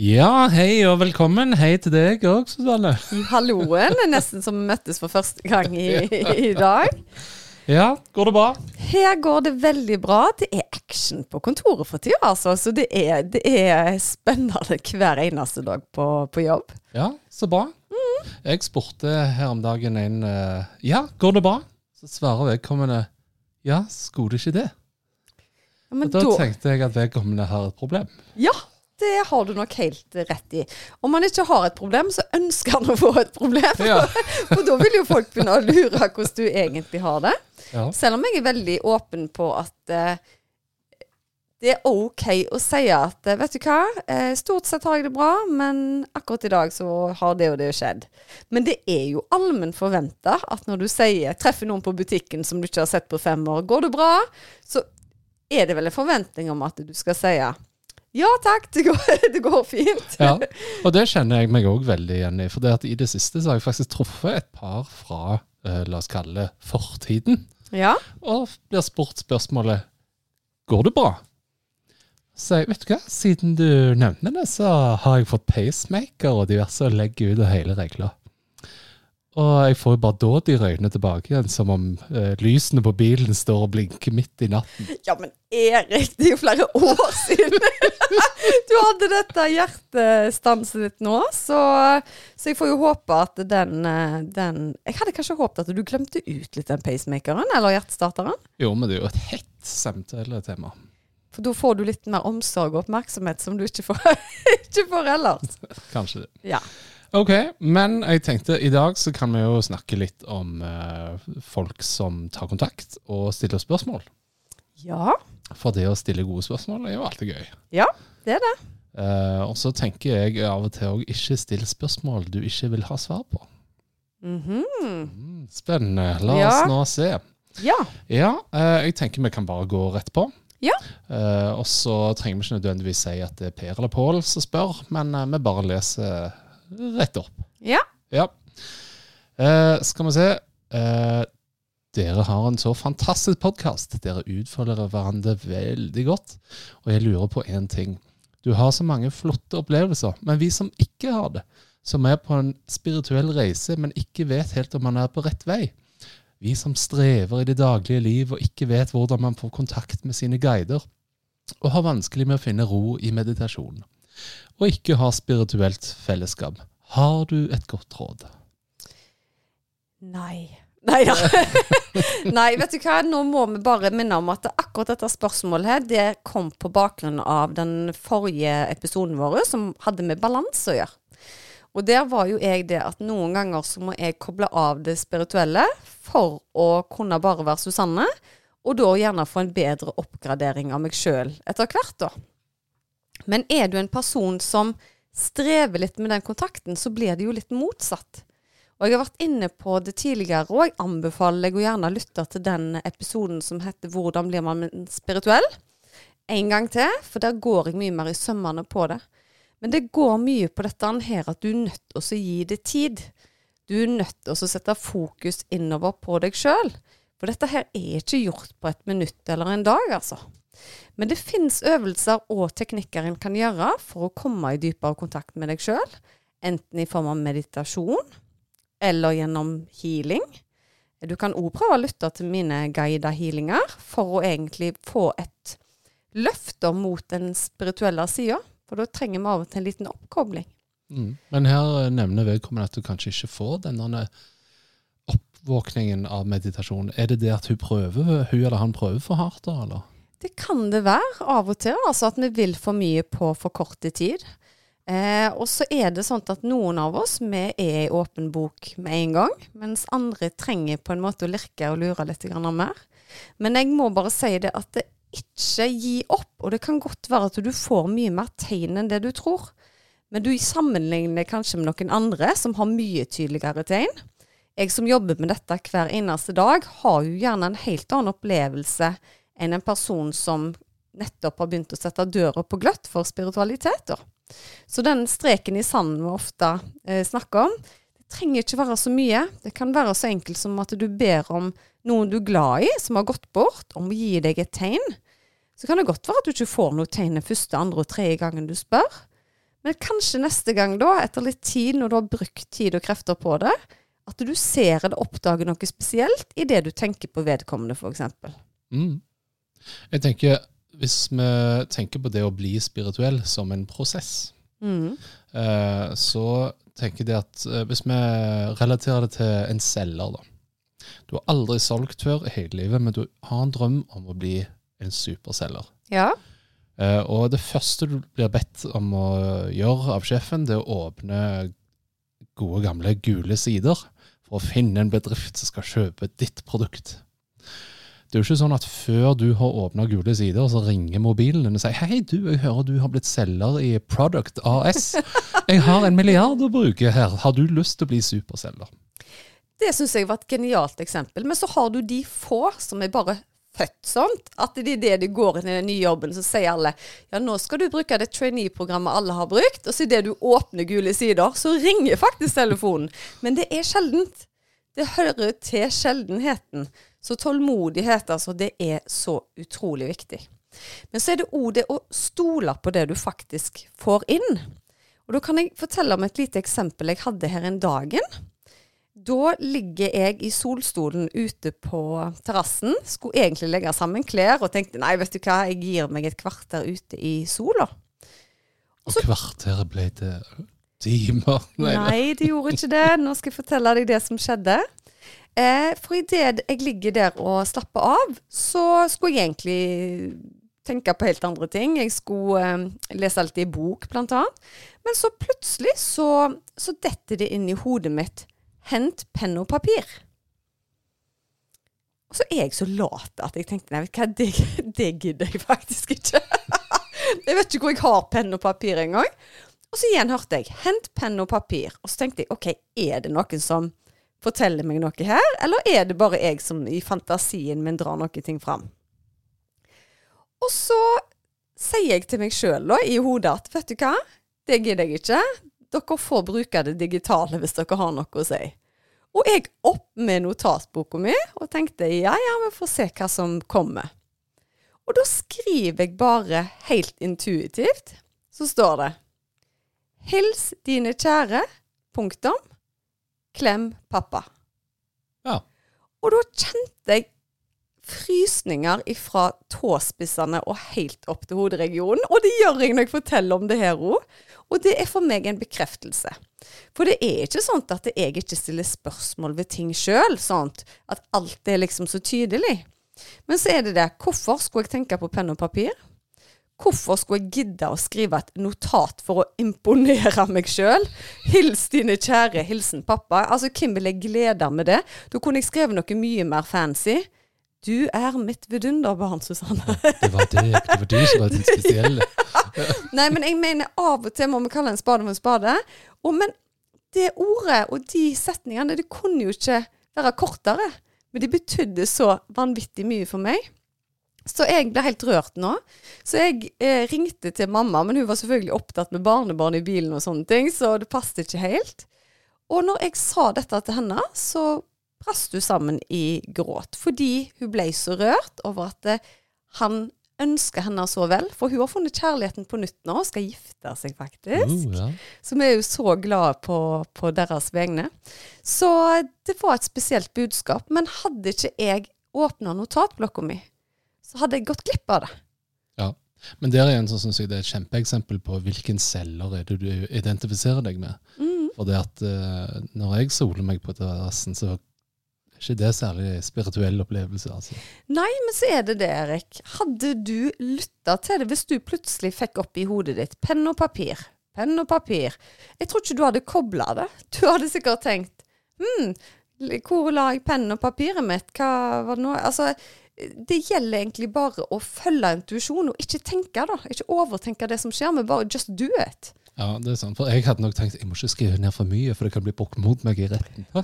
Ja, hei og velkommen. Hei til deg òg, Susanne. Halloen. Nesten som vi møttes for første gang i, i dag. Ja, går det bra? Her går det veldig bra. Det er action på kontoret for tida, altså. Så det er, det er spennende hver eneste dag på, på jobb. Ja, så bra. Jeg spurte her om dagen en eh, Ja, går det bra? Så svarer vedkommende ja, skulle det ikke det? Ja, da da- tenkte jeg at vedkommende har et problem. Ja, det har du nok helt rett i. Om man ikke har et problem, så ønsker han å få et problem. Ja. For da vil jo folk begynne å lure hvordan du egentlig har det. Ja. Selv om jeg er veldig åpen på at eh, det er OK å si at eh, vet du hva, eh, stort sett har jeg det bra, men akkurat i dag så har det og det skjedd. Men det er jo allmenn forventa at når du sier, treffer noen på butikken som du ikke har sett på fem år, går det bra, så er det vel en forventning om at du skal si ja takk, det går, det går fint. ja. Og det kjenner jeg meg òg veldig igjen i. For det at i det siste så har jeg faktisk truffet et par fra, eh, la oss kalle det, fortiden. Ja. og blir spurt spørsmålet Går det bra? Så jeg, vet du hva, siden du nevner det, så har jeg fått pacemaker og diverse og legger ut av hele regla. Og jeg får jo bare dådyr øyne tilbake igjen, som om eh, lysene på bilen står og blinker midt i natten. Ja, men Erik, det er jo flere år siden du hadde dette hjertestanset ditt nå. Så, så jeg får jo håpe at den, eh, den Jeg hadde kanskje håpet at du glemte ut litt den pacemakeren eller hjertestarteren. Jo, men det er jo et hett samtaletema. For da får du litt mer omsorg og oppmerksomhet som du ikke får, ikke får ellers. Kanskje det. Ja. Ok, men jeg tenkte i dag så kan vi jo snakke litt om eh, folk som tar kontakt og stiller spørsmål. ja. For det å stille gode spørsmål er jo alltid gøy. Ja, det er det. Eh, og så tenker jeg av og til òg ikke still spørsmål du ikke vil ha svar på. Mhm. Mm, spennende. La Ja. oss nå se. Ja. Ja, eh, jeg tenker vi kan bare gå rett på. Ja. Eh, og så trenger vi ikke nødvendigvis si at det er Per eller Pål som spør, men eh, vi bare leser rett opp. Ja. Ja. Eh, skal vi se. Eh, dere har en så fantastisk podkast. Dere utfolder hverandre veldig godt. Og jeg lurer på én ting. Du har så mange flotte opplevelser, men vi som ikke har det, som er på en spirituell reise, men ikke vet helt om man er på rett vei. Vi som strever i det daglige liv og ikke vet hvordan man får kontakt med sine guider, og har vanskelig med å finne ro i meditasjon, og ikke har spirituelt fellesskap. Har du et godt råd? Nei. Nei da. Nei, vet du hva. Nå må vi bare minne om at akkurat dette spørsmålet her, det kom på bakgrunn av den forrige episoden vår, som hadde med balanse å gjøre. Og der var jo jeg det at noen ganger så må jeg koble av det spirituelle for å kunne bare være Susanne, og da gjerne få en bedre oppgradering av meg sjøl etter hvert, da. Men er du en person som strever litt med den kontakten, så blir det jo litt motsatt. Og jeg har vært inne på det tidligere, og jeg anbefaler deg å gjerne lytte til den episoden som heter 'Hvordan blir man spirituell?' En gang til, for der går jeg mye mer i sømmene på det. Men det går mye på dette her at du er nødt til å gi det tid. Du er nødt til å sette fokus innover på deg sjøl. For dette her er ikke gjort på et minutt eller en dag, altså. Men det fins øvelser og teknikker en kan gjøre for å komme i dypere kontakt med deg sjøl. Enten i form av meditasjon eller gjennom healing. Du kan òg prøve å lytte til mine guida healinger for å egentlig få et løft mot den spirituelle sida. For da trenger vi av og til en liten oppkobling. Mm. Men her eh, nevner vedkommende at du kanskje ikke får denne oppvåkningen av meditasjon. Er det det at hun prøver, hun eller han prøver for hardt, da, eller? Det kan det være av og til, altså at vi vil for mye på for kort tid. Eh, og så er det sånn at noen av oss vi er i åpen bok med en gang, mens andre trenger på en måte å lirke og lure litt mer. Men jeg må bare si det at det, ikke gi opp. Og det kan godt være at du får mye mer tegn enn det du tror. Men du sammenligner kanskje med noen andre som har mye tydeligere tegn. Jeg som jobber med dette hver eneste dag, har jo gjerne en helt annen opplevelse enn en person som nettopp har begynt å sette døra på gløtt for spiritualiteter. Så den streken i sanden vi ofte eh, snakker om, det trenger ikke være så mye. Det kan være så enkelt som at du ber om noen du er glad i, som har gått bort, om å gi deg et tegn. Så kan det godt være at du ikke får noe tegn den første, andre og tredje gangen du spør. Men kanskje neste gang, da, etter litt tid, når du har brukt tid og krefter på det, at du ser eller oppdager noe spesielt i det du tenker på vedkommende, f.eks. Mm. Jeg tenker, hvis vi tenker på det å bli spirituell som en prosess, Mm. eh, så tenker jeg at eh, hvis vi relaterer det til en selger, da. Du har aldri solgt før i hele livet, men du har en drøm om å bli en superselger. Ja. Eh, og det første du blir bedt om å gjøre av sjefen, det er å åpne gode, gamle gule sider for å finne en bedrift som skal kjøpe ditt produkt. Det er jo ikke sånn at før du har åpna gule sider, så ringer mobilen din og sier Hei, du, jeg hører du har blitt selger i Product AS. Jeg har en milliard å bruke her. Har du lyst til å bli superselger? Det syns jeg var et genialt eksempel. Men så har du de få som er bare født sånn, At det er det de går inn i den nye jobben, så sier alle ja, nå skal du bruke det trainee-programmet alle har brukt. Og så idet du åpner gule sider, så ringer faktisk telefonen. Men det er sjeldent. Det hører til sjeldenheten. Så tålmodighet, altså, det er så utrolig viktig. Men så er det òg det å stole på det du faktisk får inn. Og da kan jeg fortelle om et lite eksempel jeg hadde her en dagen. Da ligger jeg i solstolen ute på terrassen. Skulle egentlig legge sammen klær og tenkte nei, vet du hva, jeg gir meg et kvarter ute i sola. Og kvarteret ble til timer. Nei. Nei, det gjorde ikke det. Nå skal jeg fortelle deg det som skjedde. Eh, for idet jeg ligger der og slapper av, så skulle jeg egentlig tenke på helt andre ting. Jeg skulle eh, lese alltid i bok, blant annet. Men så plutselig så, så detter det inn i hodet mitt Hent penn og papir. Og så er jeg så lat at jeg tenkte nei, vet hva, det, det gidder jeg faktisk ikke. jeg vet ikke hvor jeg har penn og papir engang. Og så igjen hørte jeg 'hent penn og papir'. Og så tenkte jeg OK, er det noen som forteller meg noe her, eller er det bare jeg som i fantasien min drar noe ting fram? Og så sier jeg til meg sjøl i hodet at vet du hva, det gidder jeg ikke. Dere får bruke det digitale hvis dere har noe å si. Og jeg opp med notatboka mi og tenkte ja, ja, vi får se hva som kommer. Og da skriver jeg bare helt intuitivt, så står det Hils dine kjære, punktum, klem pappa. Ja. Og da kjente jeg frysninger ifra tåspissene og helt opp til hoderegionen. Og det gjør jeg når jeg forteller om det her òg. Og det er for meg en bekreftelse. For det er ikke sånn at jeg ikke stiller spørsmål ved ting sjøl, sånn at alt er liksom så tydelig. Men så er det det. Hvorfor skulle jeg tenke på penn og papir? Hvorfor skulle jeg gidde å skrive et notat for å imponere meg sjøl? Hils dine kjære, hilsen pappa. Altså, hvem vil jeg glede med det? Da kunne jeg skrevet noe mye mer fancy. Du er mitt vidunderbarn, Susanne. Det var det, det var du som var den spesielle. Nei, men jeg mener av og til må vi kalle en spade for en spade. Og, men det ordet og de setningene, det kunne jo ikke være kortere. Men de betydde så vanvittig mye for meg. Så jeg ble helt rørt nå. Så jeg eh, ringte til mamma, men hun var selvfølgelig opptatt med barnebarn i bilen og sånne ting, så det passet ikke helt. Og når jeg sa dette til henne, så brast hun sammen i gråt. Fordi hun ble så rørt over at eh, han ønsker henne så vel. For hun har funnet kjærligheten på nytt nå og skal gifte seg, faktisk. Uh, ja. Så vi er jo så glade på, på deres vegne. Så det var et spesielt budskap. Men hadde ikke jeg åpna notatblokka mi, så hadde jeg gått glipp av det. ja. Men der igjen så synes jeg det er et kjempeeksempel på hvilken celler er det du identifiserer deg med. Mm. For det at uh, når jeg soler meg på terrassen, så er ikke det særlig spirituell opplevelse. altså. Nei, men så er det det, Erik. Hadde du lytta til det hvis du plutselig fikk opp i hodet ditt penn og papir, penn og papir Jeg tror ikke du hadde kobla det. Du hadde sikkert tenkt Hm, hvor la jeg pennen og papiret mitt? Hva var det nå? Altså, det gjelder egentlig bare å følge intuisjon, og ikke tenke, da. Ikke overtenke det som skjer, men bare just do it. Ja, det er sant. For jeg hadde nok tenkt jeg må ikke skrive ned for mye, for det kan bli brukt mot meg i retten.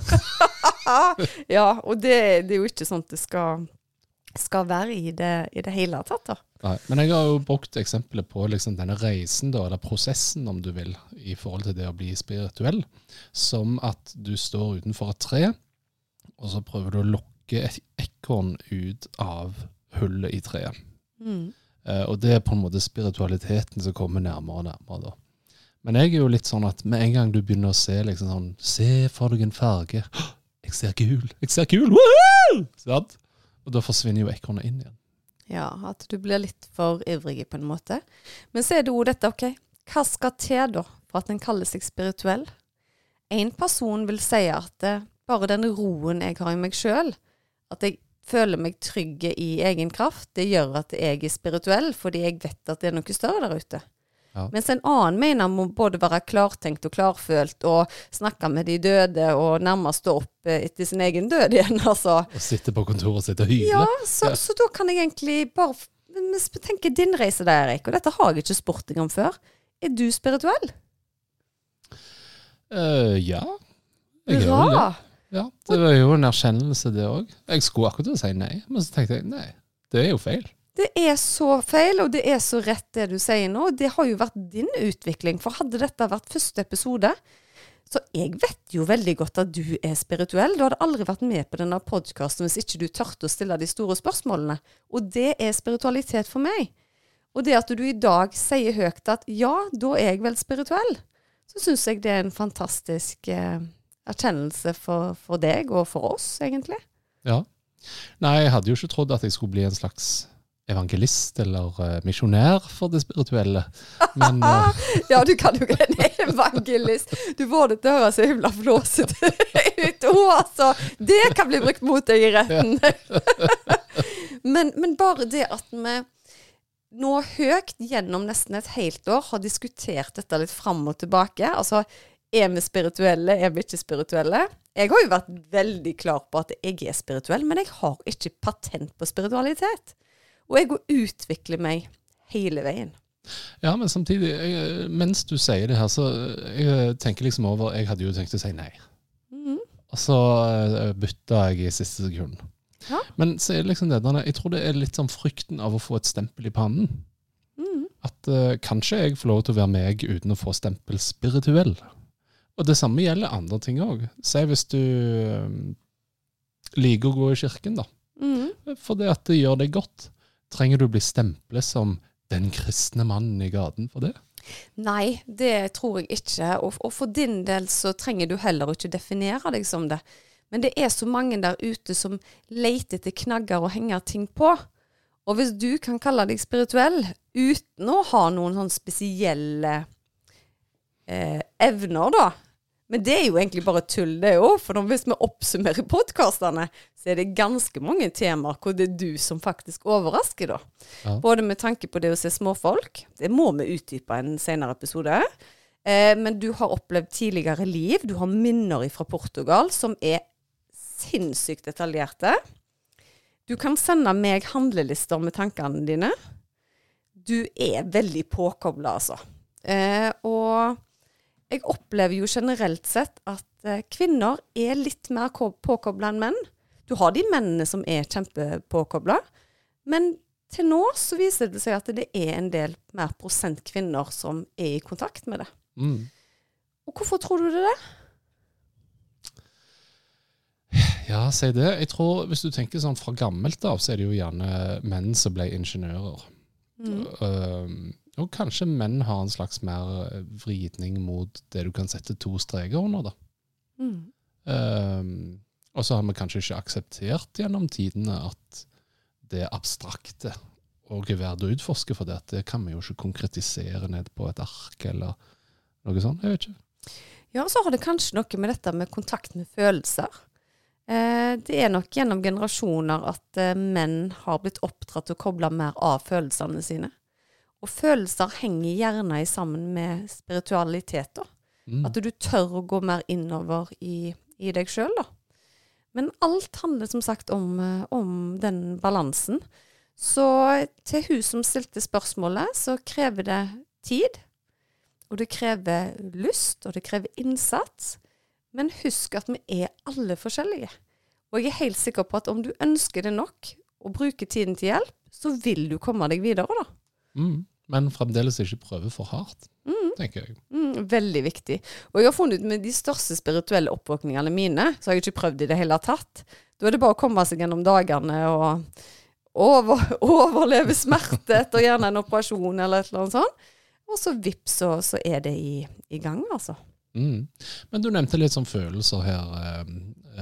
Ja, og det, det er jo ikke sånn det skal, skal være i det, i det hele tatt, da. Nei, men jeg har jo brukt eksempelet på liksom denne reisen, da, eller prosessen om du vil, i forhold til det å bli spirituell, som at du står utenfor et tre, og så prøver du å lokke et ekorn ut av hullet i treet. Mm. Uh, og det er på en måte spiritualiteten som kommer nærmere og nærmere da. Men jeg er jo litt sånn at med en gang du begynner å se liksom sånn, se for deg en farge, jeg ser gul, jeg ser gul, Sånn? Og da forsvinner jo ekornet inn igjen. Ja, at du blir litt for ivrig på en måte. Men så er det jo dette, ok, hva skal til da for at en kaller seg spirituell? En person vil si at eh, bare den roen jeg har i meg sjøl, at jeg føler meg trygg i egen kraft, det gjør at jeg er spirituell, fordi jeg vet at det er noe større der ute. Ja. Mens en annen mener må både være klartenkt og klarfølt og snakke med de døde og nærmest stå opp eh, etter sin egen død igjen, altså. Og sitte på kontoret sitt og hyle. Ja, så, Ja. så da kan jeg egentlig bare tenker din reise der, Erik, og dette har jeg ikke spurt deg om før. Er du spirituell? Uh, ja. Jeg gjør vel det. Ja, det var jo en erkjennelse, det òg. Jeg skulle akkurat til å si nei, men så tenkte jeg nei, det er jo feil. Det er så feil, og det er så rett det du sier nå. Det har jo vært din utvikling. For hadde dette vært første episode, så jeg vet jo veldig godt at du er spirituell. Du hadde aldri vært med på denne podkasten hvis ikke du tørte å stille de store spørsmålene. Og det er spiritualitet for meg. Og det at du i dag sier høyt at ja, da er jeg vel spirituell, så syns jeg det er en fantastisk eh, erkjennelse for, for deg og for oss, egentlig. Ja. Nei, jeg hadde jo ikke trodd at jeg skulle bli en slags evangelist eller uh, misjonær for det spirituelle. Men uh, Ja, du kan jo ikke en evangelist. Du får det til å høres så himla flåsete ut. Oh, altså! Det kan bli brukt mot deg i retten. men, men bare det at vi nå høyt gjennom nesten et helt år har diskutert dette litt fram og tilbake. Altså, er vi spirituelle, er vi ikke spirituelle? Jeg har jo vært veldig klar på at jeg er spirituell, men jeg har ikke patent på spiritualitet. Og jeg går utvikler meg hele veien. ja, men samtidig, jeg, mens du sier det her, så jeg tenker liksom over Jeg hadde jo tenkt å si nei. Mm. Og så eh, bytta jeg i siste sekund. Ja. Men så er det liksom det der, jeg tror det er litt sånn frykten av å få et stempel i pannen. Mm. At uh, kanskje jeg får lov til å være meg uten å få stempel spirituell. Og det samme gjelder andre ting òg. Si hvis du eh, liker å gå i kirken, da. Mm. For det at det gjør deg godt. Trenger du bli stemplet som den kristne mannen i gaten for det? Nei, det tror jeg ikke. Og, og for din del så trenger du heller ikke definere deg som det. Men det er så mange der ute som leter etter knagger og henger ting på. Og hvis du kan kalle deg spirituell uten å ha noen sånn spesielle eh, evner, da. Men det er jo egentlig bare tull, det òg. For hvis vi oppsummerer podkastene, så er det ganske mange temaer hvor det er du som faktisk overrasker, da. Ja. Både med tanke på det å se småfolk. Det må vi utdype en senere episode. Eh, men du har opplevd tidligere liv. Du har minner fra Portugal som er sinnssykt detaljerte. Du kan sende meg handlelister med tankene dine. Du er veldig påkobla, altså. Eh, og jeg opplever jo generelt sett at eh, kvinner er litt mer påkobla enn menn. Du har de mennene som er kjempepåkobla, men til nå så viser det seg at det er en del mer prosent kvinner som er i kontakt med det. Mm. Og hvorfor tror du det er? Ja, si det. Jeg tror Hvis du tenker sånn fra gammelt av, så er det jo gjerne menn som ble ingeniører. Um, og kanskje menn har en slags mer eh, vridning mot det du kan sette to streker under. da. Mm. Um, og så har vi kanskje ikke akseptert gjennom tidene at det abstrakte og verdt å utforske, for det, det kan vi jo ikke konkretisere ned på et ark eller noe sånt. Jeg vet ikke. Ja, og så har det kanskje noe med dette med kontakt med følelser. Eh, det er nok gjennom generasjoner at eh, menn har blitt oppdratt til å koble mer av følelsene sine. Og følelser henger gjerne i sammen med spiritualitet. da. Mm. At du tør å gå mer innover i, i deg sjøl, da. Men alt handler som sagt om, eh, om den balansen. Så til hun som stilte spørsmålet, så krever det tid. Og det krever lyst, og det krever innsats. Men husk at vi er alle forskjellige. Og jeg er helt sikker på at om du ønsker det nok, og bruker tiden til hjelp, så vil du komme deg videre, da. Mm. Men fremdeles ikke prøve for hardt, tenker jeg. Mm, veldig viktig. Og jeg har funnet ut med de største spirituelle oppvåkningene mine, så har jeg ikke prøvd i det hele tatt. Da er det bare å komme seg gjennom dagene og over, overleve smerte etter gjerne en operasjon eller et eller annet sånt. Og så vips, så, så er det i, i gang, altså. Mm. Men du nevnte litt sånn følelser her eh,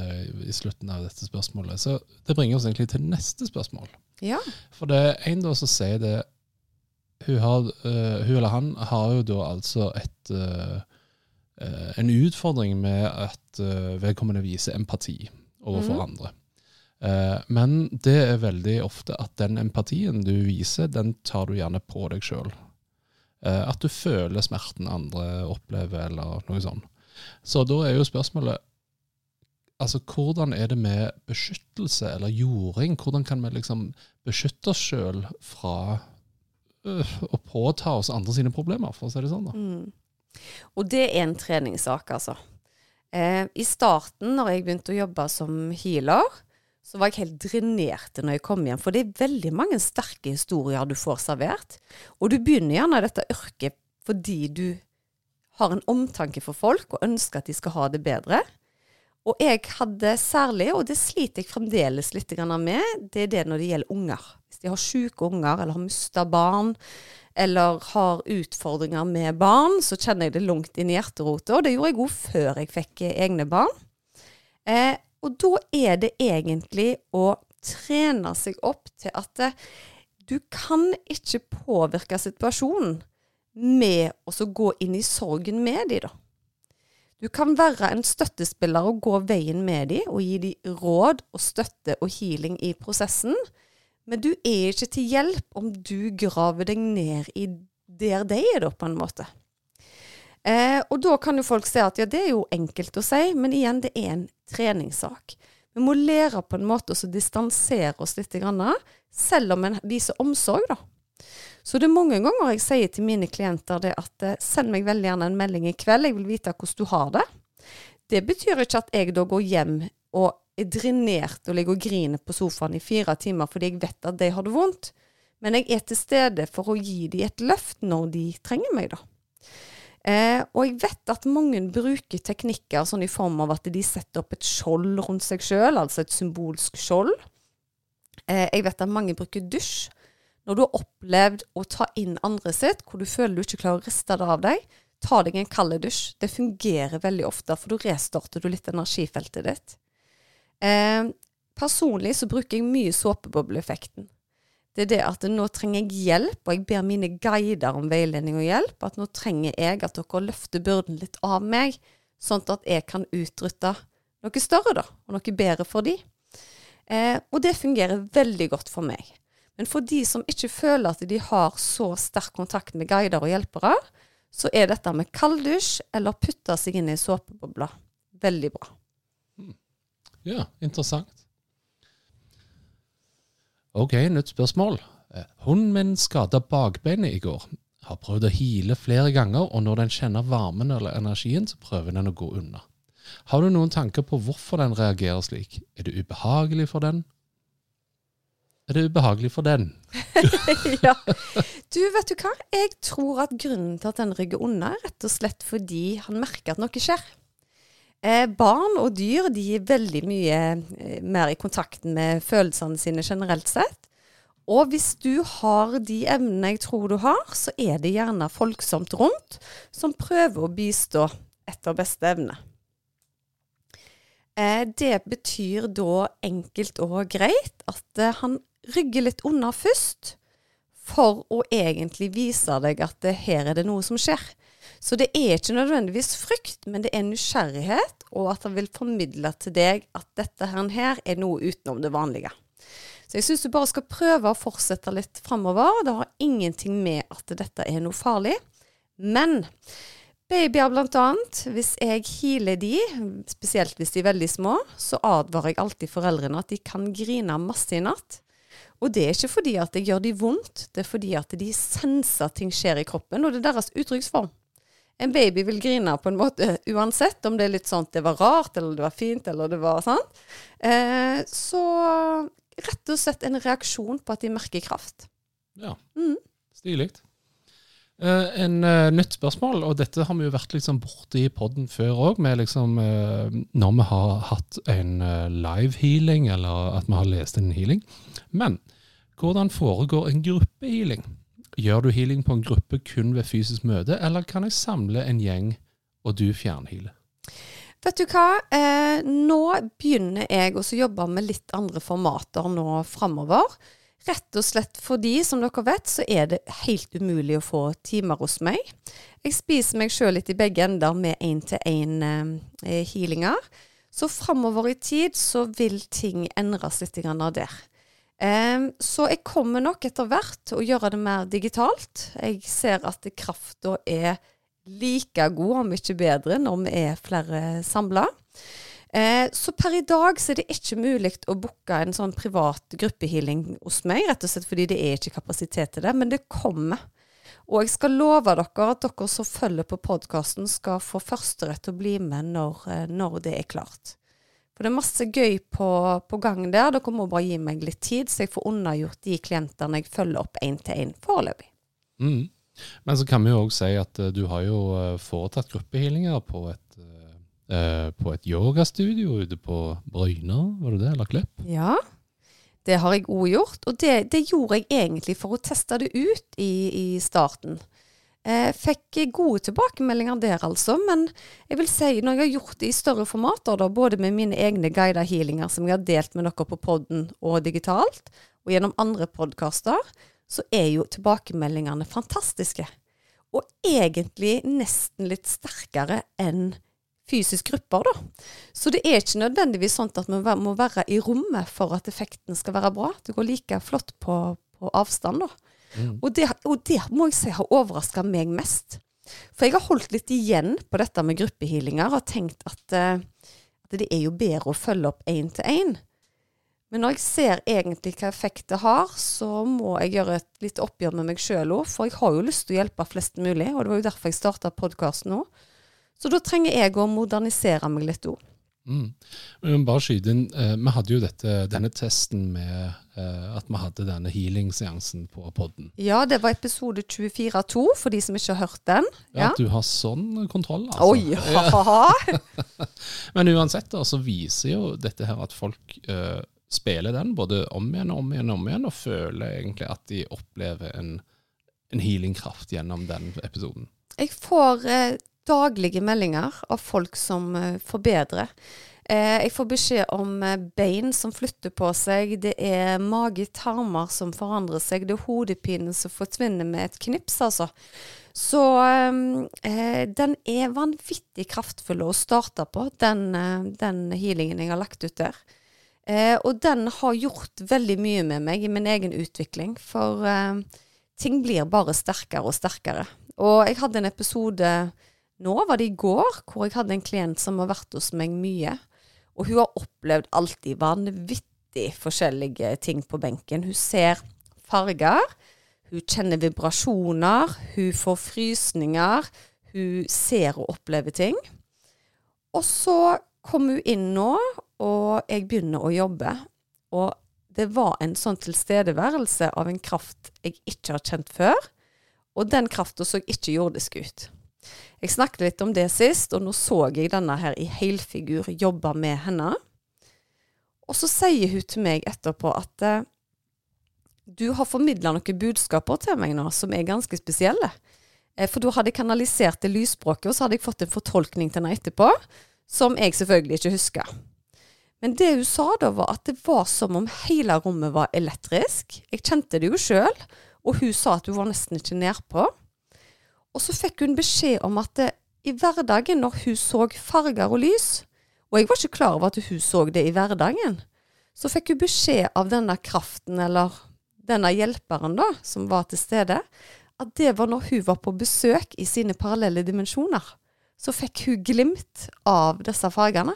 eh, i slutten av dette spørsmålet. Så det bringer oss egentlig til neste spørsmål. Ja. For det er en da som sier det hun, har, eh, hun eller han har jo da altså et eh, eh, en utfordring med at vedkommende viser empati overfor mm. andre. Men det er veldig ofte at den empatien du viser, den tar du gjerne på deg sjøl. at du føler smerten andre opplever, eller noe sånt. Så da er jo spørsmålet Altså, hvordan er det med beskyttelse eller jording? Hvordan kan vi liksom beskytte oss sjøl fra å påta oss andre sine problemer, for å si det sånn? da? Mm. Og det er en treningssak, altså. Eh, I starten, når jeg begynte å jobbe som healer, så var jeg helt drenert når jeg kom hjem. For det er veldig mange sterke historier du får servert. Og du begynner gjerne dette yrket fordi du har en omtanke for folk og ønsker at de skal ha det bedre. Og jeg hadde særlig, og det sliter jeg fremdeles litt med, det er det når det gjelder unger. Hvis de har syke unger, eller har mista barn, eller har utfordringer med barn, så kjenner jeg det langt inn i hjerterotet. Og det gjorde jeg òg før jeg fikk eh, egne barn. Eh, og da er det egentlig å trene seg opp til at eh, du kan ikke påvirke situasjonen med å gå inn i sorgen med de da. Du kan være en støttespiller og gå veien med dem og gi dem råd og støtte og healing i prosessen. Men du er ikke til hjelp om du graver deg ned i der de er, da, på en måte. Eh, og da kan jo folk si at ja, det er jo enkelt å si, men igjen, det er en treningssak. Vi må lære på en måte å distansere oss litt, selv om en viser omsorg, da. Så det er mange ganger jeg sier til mine klienter det at eh, send meg veldig gjerne en melding i kveld, jeg vil vite hvordan du har det. Det betyr ikke at jeg da går hjem og er drenert og ligger og griner på sofaen i fire timer fordi jeg vet at de har det vondt. Men jeg er til stede for å gi dem et løft når de trenger meg, da. Eh, og jeg vet at mange bruker teknikker sånn i form av at de setter opp et skjold rundt seg sjøl, altså et symbolsk skjold. Eh, jeg vet at mange bruker dusj. Når du har opplevd å ta inn andre sitt, hvor du føler du ikke klarer å riste det av deg, ta deg en kald dusj. Det fungerer veldig ofte, for da restarter du litt energifeltet ditt. Eh, personlig så bruker jeg mye såpebobleeffekten. Det er det at nå trenger jeg hjelp, og jeg ber mine guider om veiledning og hjelp. At nå trenger jeg at dere løfter byrden litt av meg, sånn at jeg kan utrydde noe større, da, og noe bedre for de. Eh, og det fungerer veldig godt for meg. Men for de som ikke føler at de har så sterk kontakt med guider og hjelpere, så er dette med kalddusj eller putte seg inn i såpebobla veldig bra. Ja, interessant. Ok, nytt spørsmål. Eh, Hunden min skada bakbeinet i går. Har prøvd å hile flere ganger, og når den kjenner varmen eller energien, så prøver den å gå unna. Har du noen tanker på hvorfor den reagerer slik? Er det ubehagelig for den? Er det ubehagelig for den? ja. Du, vet du hva? Jeg tror at grunnen til at den rygger unna, er rett og slett fordi han merker at noe skjer. Eh, barn og dyr de er veldig mye eh, mer i kontakt med følelsene sine generelt sett. Og hvis du har de evnene jeg tror du har, så er det gjerne folksomt rundt som prøver å bistå etter beste evne. Eh, det betyr da enkelt og greit at eh, han rygger litt unna først, for å egentlig vise deg at det, her er det noe som skjer. Så det er ikke nødvendigvis frykt, men det er nysgjerrighet, og at han vil formidle til deg at dette her er noe utenom det vanlige. Så jeg syns du bare skal prøve å fortsette litt framover. Det har ingenting med at dette er noe farlig. Men Babyer blant annet. Hvis jeg healer de, spesielt hvis de er veldig små, så advarer jeg alltid foreldrene at de kan grine masse i natt. Og det er ikke fordi at det gjør de vondt, det er fordi at de senser at ting skjer i kroppen, og det er deres uttrykksform. En baby vil grine på en måte uansett om det er litt sånn at det var rart, eller det var fint, eller det var sånn. Eh, så rett og slett en reaksjon på at de merker kraft. Ja, Mm. stilig. Uh, en uh, nytt spørsmål, og dette har vi jo vært liksom borte i podden før òg, med liksom uh, når vi har hatt en eh, live healing, eller at vi har lest en healing. Men hvordan foregår en gruppehealing? Gjør du healing på en gruppe kun ved fysisk møte, eller kan jeg samle en gjeng, og du fjernhealer? Vet du hva? Eh, nå begynner jeg å jobbe med litt andre formater nå framover. Rett og slett fordi, som dere vet, så er det helt umulig å få timer hos meg. Jeg spiser meg sjøl litt i begge ender med én-til-én-healinger. så framover i tid så vil ting endres litt grann av der. Så jeg kommer nok etter hvert til å gjøre det mer digitalt. Jeg ser at krafta er like god, om ikke bedre, når vi er flere samla. Eh, så per i dag så er det ikke mulig å booke en sånn privat gruppehealing hos meg, rett og slett fordi det er ikke kapasitet til det, men det kommer. Og jeg skal love dere at dere som følger på podkasten, skal få førsterett til å bli med når, eh, når det er klart. For det er masse gøy på, på gang der. Dere må bare gi meg litt tid, så jeg får unnagjort de klientene jeg følger opp én til én foreløpig. Mm. Men så kan vi jo òg si at uh, du har jo eh, foretatt gruppehealinger på et, eh, på et yogastudio ute på Bryna, var det det, eller Klepp? Ja, det har jeg òg gjort. Og det, det gjorde jeg egentlig for å teste det ut i, i starten. Eh, fikk gode tilbakemeldinger der, altså. Men jeg vil si, når jeg har gjort det i større formater, da, både med mine egne guida healinger som jeg har delt med dere på podden og digitalt, og gjennom andre podkaster, så er jo tilbakemeldingene fantastiske. Og egentlig nesten litt sterkere enn fysisk grupper, da. Så det er ikke nødvendigvis sånn at man må være i rommet for at effekten skal være bra. Det går like flott på, på avstand, da. Mm. Og, det, og det må jeg si har overraska meg mest. For jeg har holdt litt igjen på dette med gruppehealinger og tenkt at, uh, at det er jo bedre å følge opp én til én. Men når jeg ser egentlig hva effekt det har, så må jeg gjøre et lite oppgjør med meg sjøl òg. For jeg har jo lyst til å hjelpe flest mulig, og det var jo derfor jeg starta podkasten nå. Så da trenger jeg å modernisere meg litt òg. Mm. Men bare skyte inn, eh, Vi hadde jo dette, denne testen med eh, at vi hadde denne healing-seansen på podden. Ja, det var episode 24.2, for de som ikke har hørt den. Ja, Ja. At du har sånn kontroll, altså. Oi, ha-ha-ha! Men uansett da, så viser jo dette her at folk eh, spiller den både om igjen og om igjen og om igjen, og føler egentlig at de opplever en, en healingkraft gjennom den episoden. Jeg får eh, daglige meldinger av folk som eh, forbedrer. Eh, jeg får beskjed om eh, bein som flytter på seg, det er mage-tarmer som forandrer seg, det er hodepine som forsvinner med et knips, altså. Så eh, den er vanvittig kraftfull å starte på, den, den healingen jeg har lagt ut der. Eh, og den har gjort veldig mye med meg i min egen utvikling, for eh, ting blir bare sterkere og sterkere. Og jeg hadde en episode nå, var det i går, hvor jeg hadde en klient som har vært hos meg mye. Og hun har opplevd alltid vanvittig forskjellige ting på benken. Hun ser farger, hun kjenner vibrasjoner, hun får frysninger, hun ser og opplever ting. Og så kom hun inn nå, og jeg begynner å jobbe. Og det var en sånn tilstedeværelse av en kraft jeg ikke har kjent før. Og den krafta så ikke jordisk ut. Jeg snakket litt om det sist, og nå så jeg denne her i helfigur jobbe med henne. Og så sier hun til meg etterpå at eh, du har formidla noen budskaper til meg nå som er ganske spesielle. Eh, for da hadde jeg kanalisert det lysspråket, og så hadde jeg fått en fortolkning til henne etterpå, som jeg selvfølgelig ikke husker. Men det hun sa da, var at det var som om hele rommet var elektrisk. Jeg kjente det jo sjøl, og hun sa at hun var nesten ikke nedpå. Og så fikk hun beskjed om at det, i hverdagen, når hun så farger og lys, og jeg var ikke klar over at hun så det i hverdagen, så fikk hun beskjed av denne kraften, eller denne hjelperen da, som var til stede, at det var når hun var på besøk i sine parallelle dimensjoner. Så fikk hun glimt av disse fargene.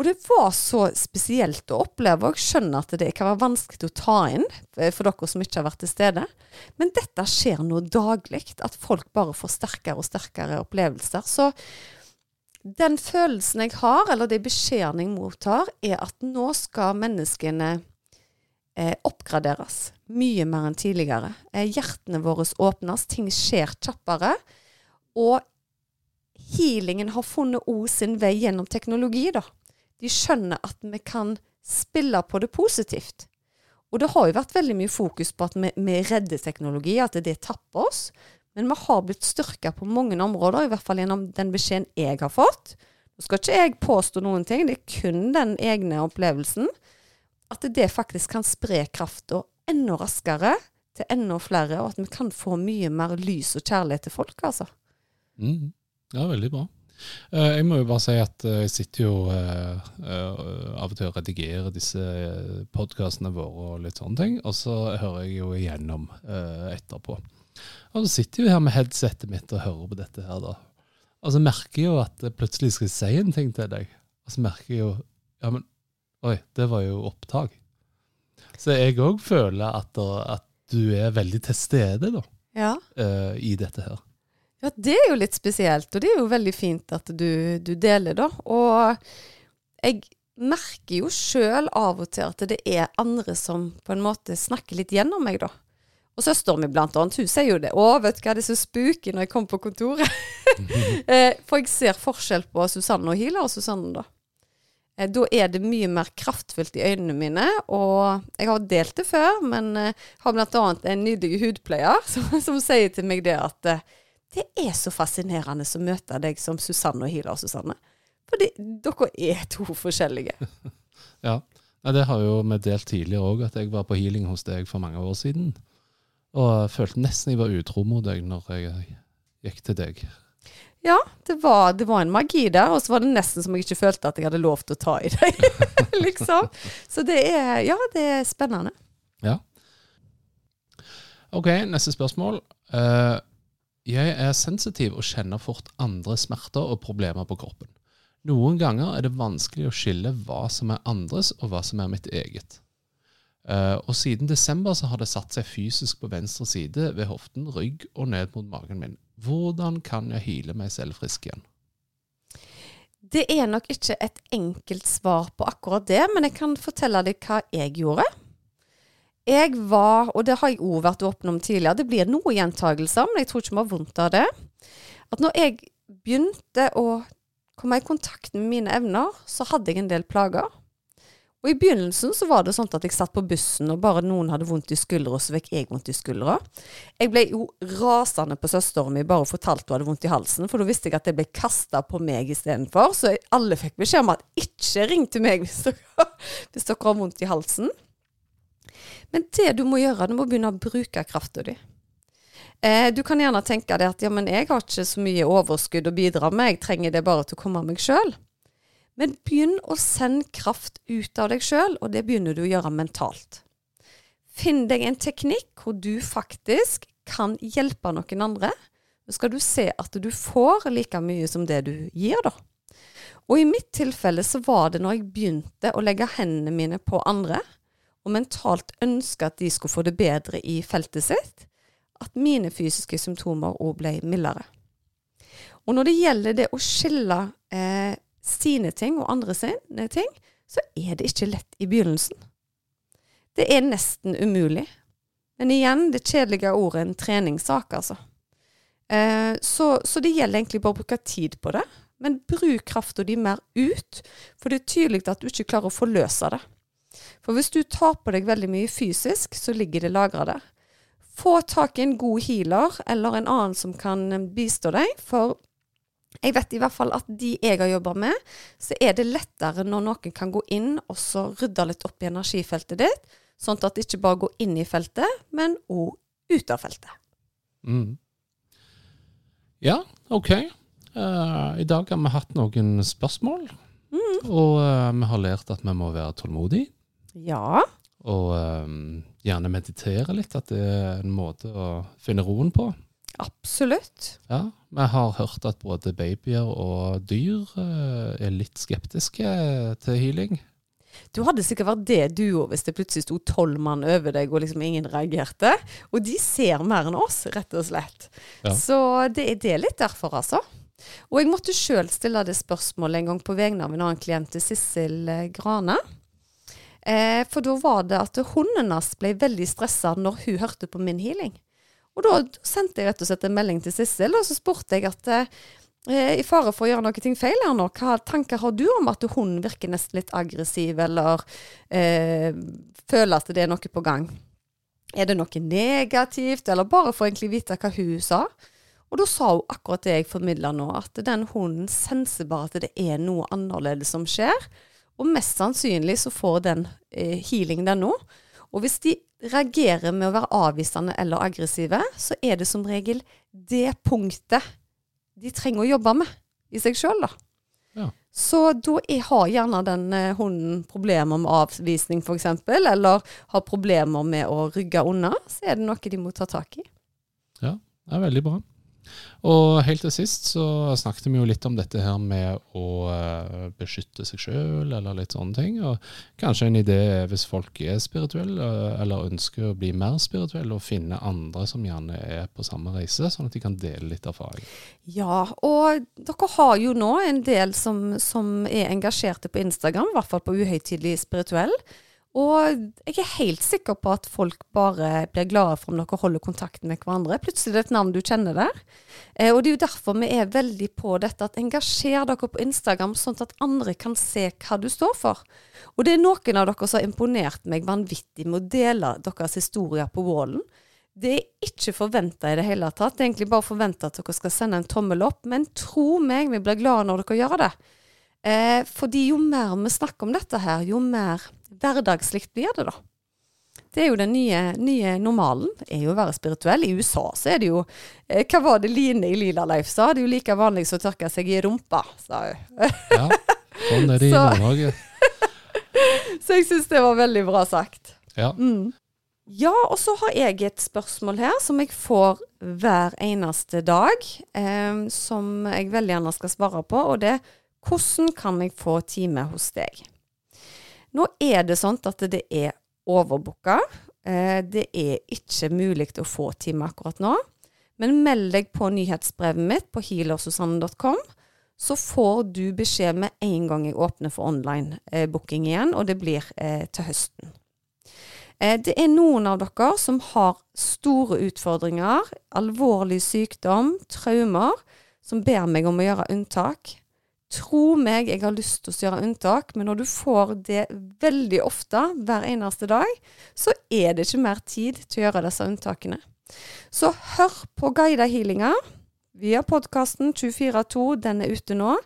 Og det var så spesielt å oppleve, og jeg skjønner at det kan være vanskelig å ta inn eh, for dere som ikke har vært til stede. Men dette skjer nå daglig, at folk bare får sterkere og sterkere opplevelser. Så den følelsen jeg har, eller de beskjedene jeg mottar, er at nå skal menneskene eh, oppgraderes mye mer enn tidligere. Eh, hjertene våre åpnes, ting skjer kjappere. Og healingen har funnet òg sin vei gjennom teknologi, da de skjønner at vi kan spille på det positivt. Og det har jo vært veldig mye fokus på at vi, vi redder teknologi, at det tapper oss. Men vi har blitt styrka på mange områder, i hvert fall gjennom den beskjeden jeg har fått. Nå skal ikke jeg påstå noen ting, det er kun den egne opplevelsen. At det faktisk kan spre krafta enda raskere til enda flere, og at vi kan få mye mer lys og kjærlighet til folk, altså. Mm. Ja, veldig bra. Eh, jeg må jo bare si at eh, jeg sitter jo uh, av og til og redigerer disse podkastene våre og litt sånne ting, og så hører jeg jo igjennom etterpå. Og så sitter jeg jo her med headsetet mitt og hører på dette her, da. Og så merker jeg jo at jeg plutselig skal si en ting til deg, og så merker jeg jo Ja, men oi, det var jo opptak. Så jeg òg føler at, at, du er veldig til stede, da, ja. i dette her. Ja, det er jo litt spesielt, og det er jo veldig fint at du, du deler, da. Og jeg merker jo sjøl av og til at det er andre som på en måte snakker litt gjennom meg, da. Og søsteren min blant annet, hun sier jo det. 'Å, vet du hva, det er så spooky når jeg kommer på kontoret'. Eh, for jeg ser forskjell på Susanne og Hila og Susanne, da. Eh, da er det mye mer kraftfullt i øynene mine, og jeg har delt det før, men eh, har annet en nydelig hudpleier som, som sier til meg det at det er så fascinerende å møte deg som Susanne og Hilar, Susanne. For dere er to forskjellige. ja. ja. Det har jo vi delt tidligere òg, at jeg var på healing hos deg for mange år siden. Og jeg følte nesten jeg var utro mot deg når jeg gikk til deg. Ja, det var, det var en magi der, og så var det nesten som jeg ikke følte at jeg hadde lov til å ta i deg. liksom. Så det er Ja, det er spennende. Ja. OK, neste spørsmål. Uh, jeg er sensitiv og kjenner fort andre smerter og problemer på kroppen. Noen ganger er det vanskelig å skille hva som er andres og hva som er mitt eget. Uh, og siden desember så har det satt seg fysisk på venstre side ved hoften, rygg og ned mot magen min. Hvordan kan jeg hyle meg selv frisk igjen? Det er nok ikke et enkelt svar på akkurat det, men jeg kan fortelle deg hva jeg gjorde. Jeg var, og det har jeg òg vært åpen om tidligere, det blir noen gjentagelser, men jeg tror ikke vi har vondt av det. At når jeg begynte å komme i kontakt med mine evner, så hadde jeg en del plager. Og i begynnelsen så var det sånn at jeg satt på bussen, og bare noen hadde vondt i skuldra, så fikk jeg vondt i skuldra. Jeg ble jo rasende på søsteren min bare og fortalte hun hadde vondt i halsen, for da visste jeg at det ble kasta på meg istedenfor. Så alle fikk beskjed om at ikke ring til meg hvis dere, hvis dere har vondt i halsen. Men det du må gjøre, du må begynne å bruke krafta di. Eh, du kan gjerne tenke deg at ja, men jeg har ikke så mye overskudd å bidra med, jeg trenger det bare til å komme av meg sjøl. Men begynn å sende kraft ut av deg sjøl, og det begynner du å gjøre mentalt. Finn deg en teknikk hvor du faktisk kan hjelpe noen andre. Så skal du se at du får like mye som det du gir, da. Og i mitt tilfelle så var det når jeg begynte å legge hendene mine på andre, og mentalt ønske at de skulle få det bedre i feltet sitt, at mine fysiske symptomer òg ble mildere. Og når det gjelder det å skille eh, sine ting og andre sine ting, så er det ikke lett i begynnelsen. Det er nesten umulig. Men igjen, det kjedelige ordet en treningssak, altså. Eh, så, så, det gjelder egentlig bare å bruke tid på det. Men bruk krafta di mer ut, for det er tydelig at du ikke klarer å forløse det. For hvis du tar på deg veldig mye fysisk, så ligger det lagra der. Få tak i en god healer eller en annen som kan eh, bistå deg, for jeg vet i hvert fall at de jeg har jobba med, så er det lettere når noen kan gå inn og så rydde litt opp i energifeltet ditt, sånn at det ikke bare går inn i feltet, men òg ut av feltet. Mm. Ja, OK. Uh, I dag har vi hatt noen spørsmål, mm. og uh, vi har lært at vi må være tålmodige. Ja. og um, gjerne meditere litt. At det er en måte å finne roen på. Absolutt. Ja, Vi har hørt at både babyer og dyr uh, er litt skeptiske til healing. Du hadde sikkert vært det du òg, hvis det plutselig sto tolv mann over deg og liksom ingen reagerte. Og de ser mer enn oss, rett og slett. Ja. Så det, er- det er litt derfor, altså. Og jeg måtte sjøl stille det spørsmålet en gang på vegne av en annen klient, til Sissel Grane. Grane. Eh, for da var det at hunden hans ble veldig stressa når hun hørte på min healing. Og da sendte jeg rett og slett en melding til Sissel, og så spurte jeg at eh, i fare for å gjøre noe feil her nå, hva tanker har du om at hunden virker nesten litt aggressiv, eller eh, føler at det er noe på gang? Er det noe negativt, eller bare for egentlig vite hva hun sa? Og da sa hun akkurat det jeg formidla nå, at den hunden senser bare at det er noe annerledes som skjer. Og mest sannsynlig så får den eh, healing den nå. Og hvis de reagerer med å være avvisende eller aggressive, så er det som regel det punktet de trenger å jobbe med i seg sjøl, da. Ja. Så da har gjerne den eh, hunden problemer med avvisning f.eks., eller har problemer med å rygge unna, så er det noe de må ta tak i. Ja, det er veldig bra. Og helt til sist så snakket vi jo litt om dette her med å eh, beskytte seg sjøl, eller litt sånne ting. Og kanskje en idé er hvis folk er spirituelle, eh, eller ønsker å bli mer spirituelle, og finne andre som gjerne er på samme reise, sånn at de kan dele litt erfaring. Ja, og dere har jo nå en del som, som er engasjerte på Instagram, i hvert fall på Uhøytidelig spirituell. Og jeg er helt sikker på at folk bare blir glade for om dere holder kontakten med hverandre. Plutselig er det et navn du kjenner der. Eh, og det er jo derfor vi er veldig på dette at engasjer dere på Instagram, sånn at andre kan se hva du står for. Og det er noen av dere som har imponert meg vanvittig med å dele deres historier på wallen. Det er ikke forventa i det hele tatt. Det er egentlig bare forventa at dere skal sende en tommel opp. Men tro meg, vi blir glade når dere gjør det. Eh, fordi jo mer vi snakker om dette her, jo mer hverdagslikt blir det, da. Det er jo den nye, nye normalen, er jo å være spirituell. I USA så er det jo eh, Hva var det Line i Lila Leif sa? Det er jo like vanlig som å tørke seg i rumpa, sa hun. Ja, sånn er det i Så- Nord-Norge. Så jeg syns det var veldig bra sagt. Ja. Mm. Ja, og så har jeg et spørsmål her som jeg får hver eneste dag, eh, som jeg veldig gjerne skal svare på, og det er hvordan kan jeg få time hos deg? Nå er det sånn at det er overbooka. Eh, det er ikke mulig å få time akkurat nå. Men meld deg på nyhetsbrevet mitt på healersusanne.com, så får du beskjed med en gang jeg åpner for online eh, booking igjen, og det blir eh, til høsten. Det er noen av dere som har store utfordringer, alvorlig sykdom, traumer, som ber meg om å gjøre unntak. Tro meg, jeg har lyst til å gjøre unntak, men når du får det veldig ofte, hver eneste dag, så er det ikke mer tid til å gjøre disse unntakene. Så hør på guida healinger via podkasten 242, den er ute nå.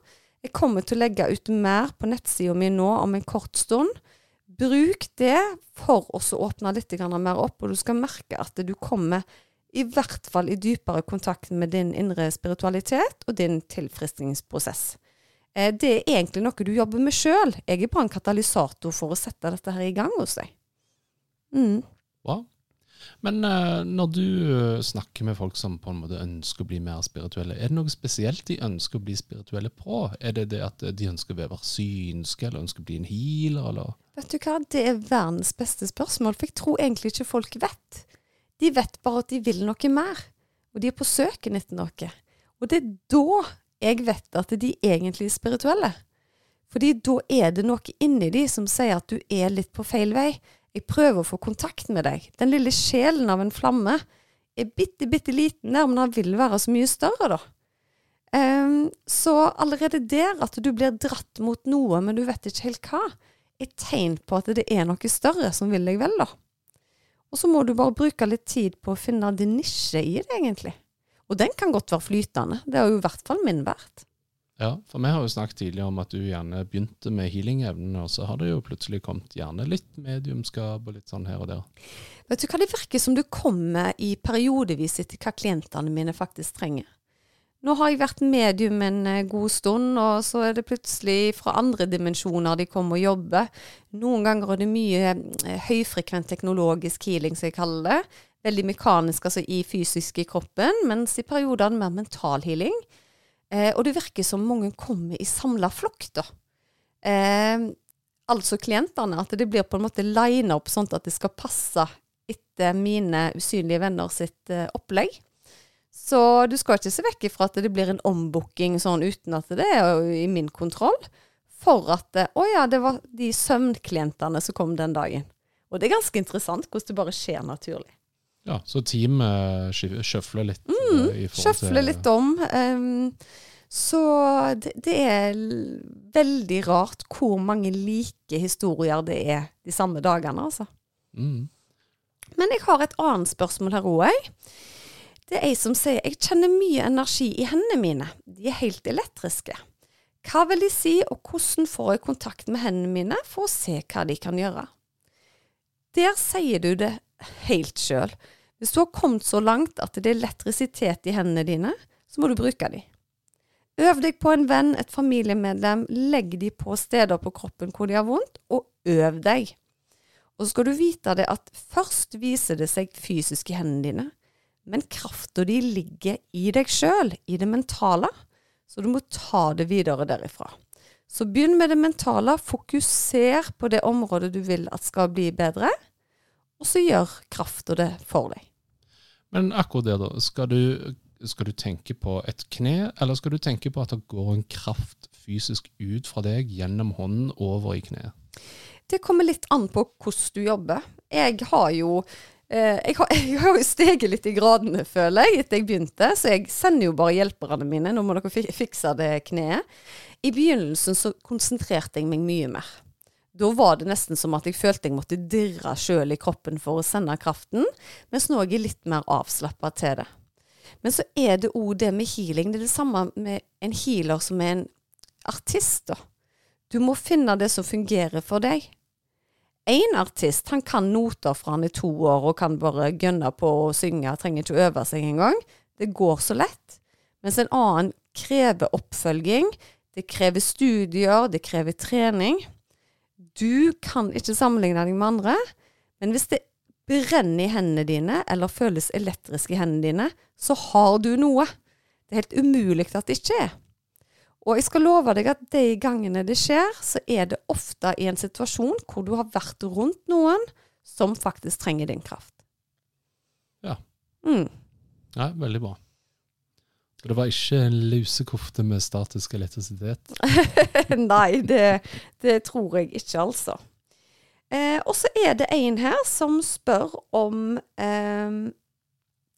Jeg kommer til å legge ut mer på nettsida mi nå om en kort stund. Bruk det for å åpne litt mer opp, og du skal merke at du kommer i hvert fall i dypere kontakt med din indre spiritualitet og din tilfriskningsprosess. Eh, Det er egentlig noe du jobber med sjøl. Jeg er bare en katalysator for å sette dette her i gang hos deg. Mm. Bra. Men eh, når du eh, snakker med folk som på en måte ønsker å bli mer spirituelle, er det noe spesielt de ønsker å bli spirituelle på? Er det det at de ønsker å være synske, eller ønsker å bli en healer, eller? Vet du hva, det er verdens beste spørsmål, for jeg tror egentlig ikke folk vet. De vet bare at de vil noe mer, og de er på søken etter noe. Og det er da jeg vet at de egentlig er spirituelle. Fordi da er det noe inni de som sier at du er litt på feil vei. Jeg prøver å få kontakt med deg. Den lille sjelen av en flamme er bitte, bitte liten der, men den vil være så mye større, da. Um, så allerede der, at du blir dratt mot noe, men du vet ikke helt hva, er tegn på at det er noe større som vil deg vel, da. Og så må du bare bruke litt tid på å finne din nisje i det, egentlig. Og den kan godt være flytende. Det har jo i hvert fall min vært. Ja, for vi har jo snakket tidligere om at du gjerne begynte med healing-evnene, og så har det jo plutselig kommet gjerne litt mediumskap og litt sånn her og der. Vet du hva, det virker som du kommer i periodevis etter hva klientene mine faktisk trenger. Nå har jeg vært medium en eh, god stund, og så er det plutselig fra andre dimensjoner de kommer og jobber. Noen ganger er det mye eh, høyfrekvent teknologisk healing, som jeg kaller det. Veldig mekanisk, altså i fysisk i kroppen, mens i perioder er mer mental healing. Eh, og det virker som mange kommer i samla flokk, da. Eh, altså klientene, at det blir på en måte lina opp sånn at det skal passe etter mine usynlige venner sitt eh, opplegg. Så du skal ikke se vekk ifra at det blir en ombooking sånn uten at det er i min kontroll. For at Å ja, det var de søvnklientene som kom den dagen. Og det er ganske interessant hvordan det bare skjer naturlig. Ja, Så teamet sjøfler litt? Mm, sjøfler litt om. Så det, det, er veldig rart hvor mange like historier det er de samme dagene, altså. Mm. Men jeg har et annet spørsmål her òg. Det er ei som sier jeg kjenner mye energi i hendene mine, de er helt elektriske. Hva vil de si, og hvordan får jeg kontakt med hendene mine for å se hva de kan gjøre? Der sier du det helt sjøl. Hvis du har kommet så langt at det er elektrisitet i hendene dine, så må du bruke de. Øv deg på en venn, et familiemedlem, legg de på steder på kroppen hvor de har vondt, og øv deg. Og så skal du vite det at først viser det seg fysisk i hendene dine, men krafta di ligger i deg sjøl, i det mentale, så du må ta det videre derifra. Så begynn med det mentale, fokuser på det området du vil at skal bli bedre, og så gjør krafta det for deg. Men akkurat det, da. Skal du, skal du tenke på et kne, eller skal du tenke på at det går en kraft fysisk ut fra deg gjennom hånden over i kneet? Det kommer litt an på hvordan du jobber. Jeg har jo Eh, jeg har, jeg har, jo steget litt i gradene, føler jeg, etter jeg begynte. Så jeg sender jo bare hjelperne mine. Nå må dere fikse det kneet. I begynnelsen så konsentrerte jeg meg mye mer. Da var det nesten som at jeg følte jeg måtte dirre sjøl i kroppen for å sende kraften, mens nå er jeg litt mer avslappa til det. Men så er det òg det med healing. Det er det samme med en healer som er en artist. da. Du må finne det som fungerer for deg. Én artist han kan noter fra han i to år og kan bare gønne på å synge, trenger ikke å øve seg engang. Det går så lett. Mens en annen krever oppfølging, det krever studier, det krever trening. Du kan ikke sammenligne deg med andre, men hvis det brenner i hendene dine, eller føles elektrisk i hendene dine, så har du noe. Det er helt umulig at det ikke er. Og jeg skal love deg at de gangene det skjer, så er det ofte i en situasjon hvor du har vært rundt noen som faktisk trenger din kraft. Ja. Mm. Ja, veldig bra. Så det var ikke en lusekofte med statisk elektrisitet? Nei, det, det, tror jeg ikke, altså. Eh, og så er det en her som spør om eh,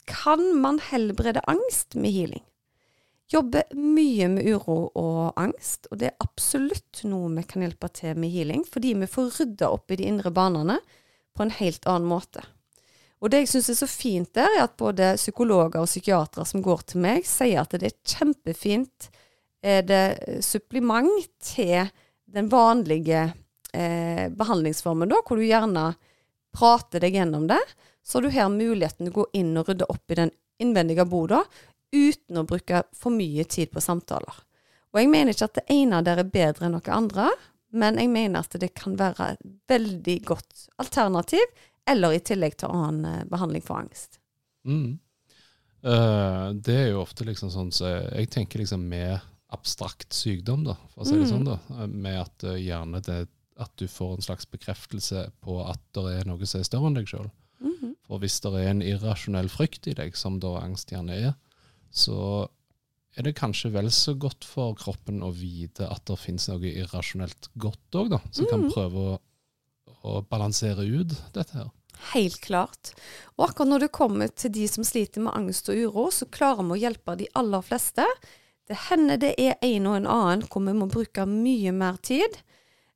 Kan man helbrede angst med healing? Jobber mye med uro og angst, og det er absolutt noe vi kan hjelpe til med healing, fordi vi får rydda opp i de indre banene på en helt annen måte. Og det jeg syns er så fint der, er at både psykologer og psykiatere som går til meg, sier at det er kjempefint er det supplement til den vanlige eh, behandlingsformen, da, hvor du gjerne prater deg gjennom det. Så har du her muligheten til å gå inn og rydde opp i den innvendige boda uten å bruke for mye tid på samtaler. Og jeg mener ikke at det ene der er bedre enn noe andre, men jeg mener at det kan være et veldig godt alternativ, eller i tillegg til annen eh, behandling for angst. Mm. Uh, det er jo ofte liksom sånn så Jeg tenker liksom med abstrakt sykdom, da, for å si det mm. sånn, da. Eh, med at uh, gjerne det at du får en slags bekreftelse på at det er noe som er større enn deg sjøl. Mm -hmm. For hvis det er en irrasjonell frykt i deg, som da angst gjerne er, så er det kanskje vel så godt for kroppen å vite at det finnes noe irrasjonelt godt òg, som mm. kan prøve å, å, balansere ut dette her. Helt klart. Og akkurat når det kommer til de som sliter med angst og uro, så klarer vi å hjelpe de aller fleste. Det hender det er en og en annen hvor vi må bruke mye mer tid.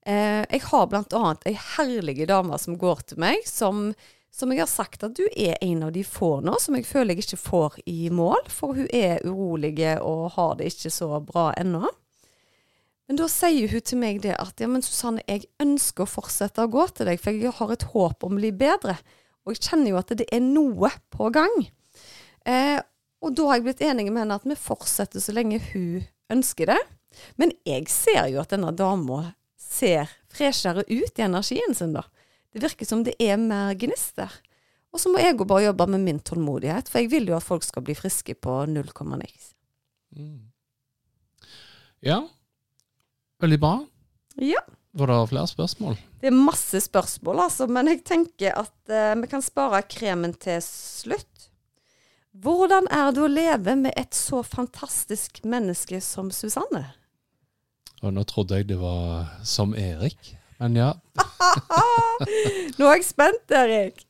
Eh, jeg har annet ei herlig dame som går til meg, som som jeg har sagt at du er en av de få nå som jeg føler jeg ikke får i mål, for hun er urolig og har det ikke så bra ennå. Men da sier hun til meg det at ja, men Susanne, jeg ønsker å fortsette å gå til deg, for jeg har et håp om å bli bedre. Og jeg kjenner jo at det er noe på gang. Eh, Og da har jeg blitt enig med henne at vi fortsetter så lenge hun ønsker det. Men jeg ser jo at denne dama ser freshere ut i energien sin, da. Det virker som det er mer gnist der. Og så må jeg jo bare jobbe med min tålmodighet, for jeg vil jo at folk skal bli friske på null komma niks. Ja, veldig bra. Ja. Var det flere spørsmål? Det er masse spørsmål, altså, men jeg tenker at eh, vi kan spare kremen til slutt. Hvordan er det å leve med et så fantastisk menneske som Susanne? Og nå trodde jeg det var som Erik, men ja. Nå er jeg spent, Erik.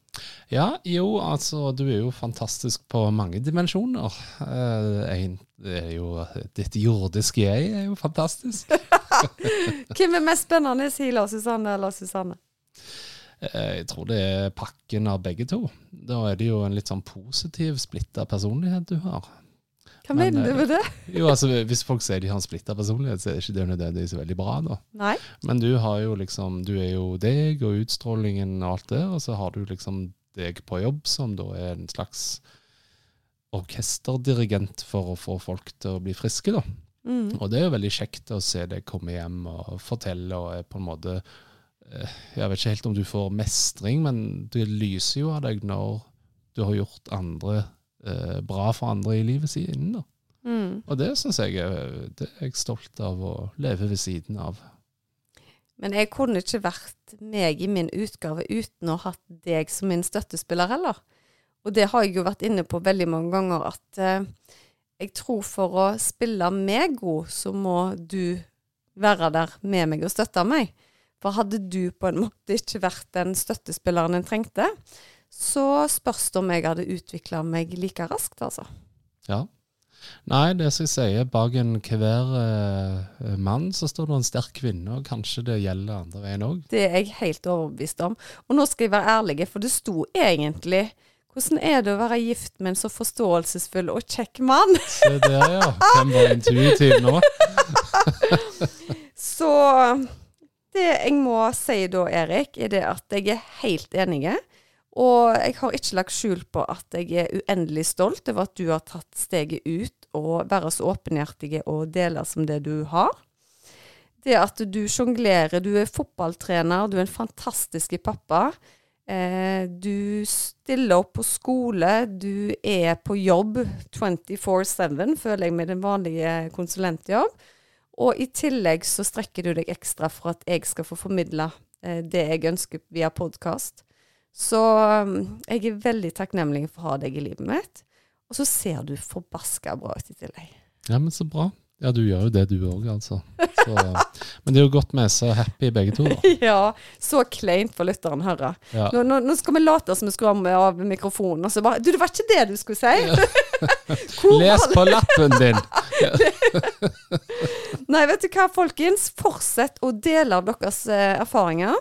Ja, jo, altså, du er jo fantastisk på mange dimensjoner. Eh, er jo Ditt jordiske jeg er jo fantastisk. Hvem er mest spennende, Hila Susanne eller Susanne? Eh, Jeg tror det er pakken av begge to. Da er det jo en litt sånn positiv, splitta personlighet du har. Hva Men, mener du eh, med det? Jo, altså Hvis folk sier de har en splitta personlighet, så er det ikke det nødvendigvis veldig bra. da. Nei? Men du har jo liksom Du er jo deg og utstrålingen og alt det, og så har du liksom deg på jobb, som da er en slags orkesterdirigent for å få folk til å bli friske, da. Mm. Og det er jo veldig kjekt å se deg komme hjem og fortelle, og er på en måte eh, Jeg vet ikke helt om du får mestring, men det lyser jo av deg når du har gjort andre eh, bra for andre i livet siden. da. Mm. Og det syns jeg er, det er jeg stolt av å leve ved siden av. Men jeg kunne ikke vært meg i min utgave uten å ha hatt deg som min støttespiller heller. Og det har jeg jo vært inne på veldig mange ganger, at eh, jeg tror for å spille meg god, så må du være der med meg og støtte meg. For hadde du på en måte ikke vært den støttespilleren en trengte, så spørs det om jeg hadde utvikla meg like raskt, altså. Ja. Nei, det som jeg sier, bak en hver eh, mann så står det en sterk kvinne, og kanskje det gjelder andre veien òg. Det er jeg helt overbevist om. Og nå skal jeg være ærlig, for det sto egentlig hvordan er det å være gift med en så forståelsesfull og kjekk mann? Se der, ja. Hvem var intuitiv nå? Så det jeg må si da, Erik, er det at jeg er helt enig. Og jeg har ikke lagt skjul på at jeg er uendelig stolt over at du har tatt steget ut og være så åpenhjertig og dele som det du har. Det at du sjonglerer, du er fotballtrener, du er en fantastisk pappa. Eh, du stiller opp på skole, du er på jobb 24-7, føler jeg med din vanlige konsulentjobb. Og i tillegg så strekker du deg ekstra for at jeg skal få formidla eh, det jeg ønsker via podkast. Så um, jeg er veldig takknemlig for å ha deg i livet mitt. Og så ser du forbaska bra ut i tillegg. Ja, men så bra. Ja, du gjør jo det du òg, altså. Så, men det er jo godt vi er så happy begge to, da. ja, så kleint for lytteren å høre. Ja. Nå, nå, nå skal vi late som vi skrur av- av mikrofonen, og så bare Du, det var ikke det du skulle si! Ja. Les på lappen din! Nei, vet du hva, folkens? Fortsett å dele av deres eh, erfaringer.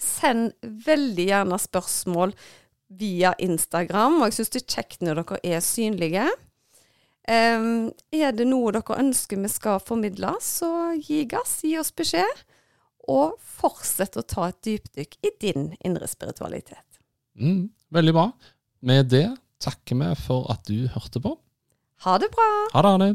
Send veldig gjerne spørsmål via Instagram, og jeg syns det er kjekt når dere er synlige. Um, er det noe dere ønsker vi skal formidle, så gi gass, gi oss beskjed. Og fortsett å ta et dypdykk i din indre spiritualitet. Mm, veldig bra. Med det takker vi for at du hørte på. Ha det bra! Ha det, Arne.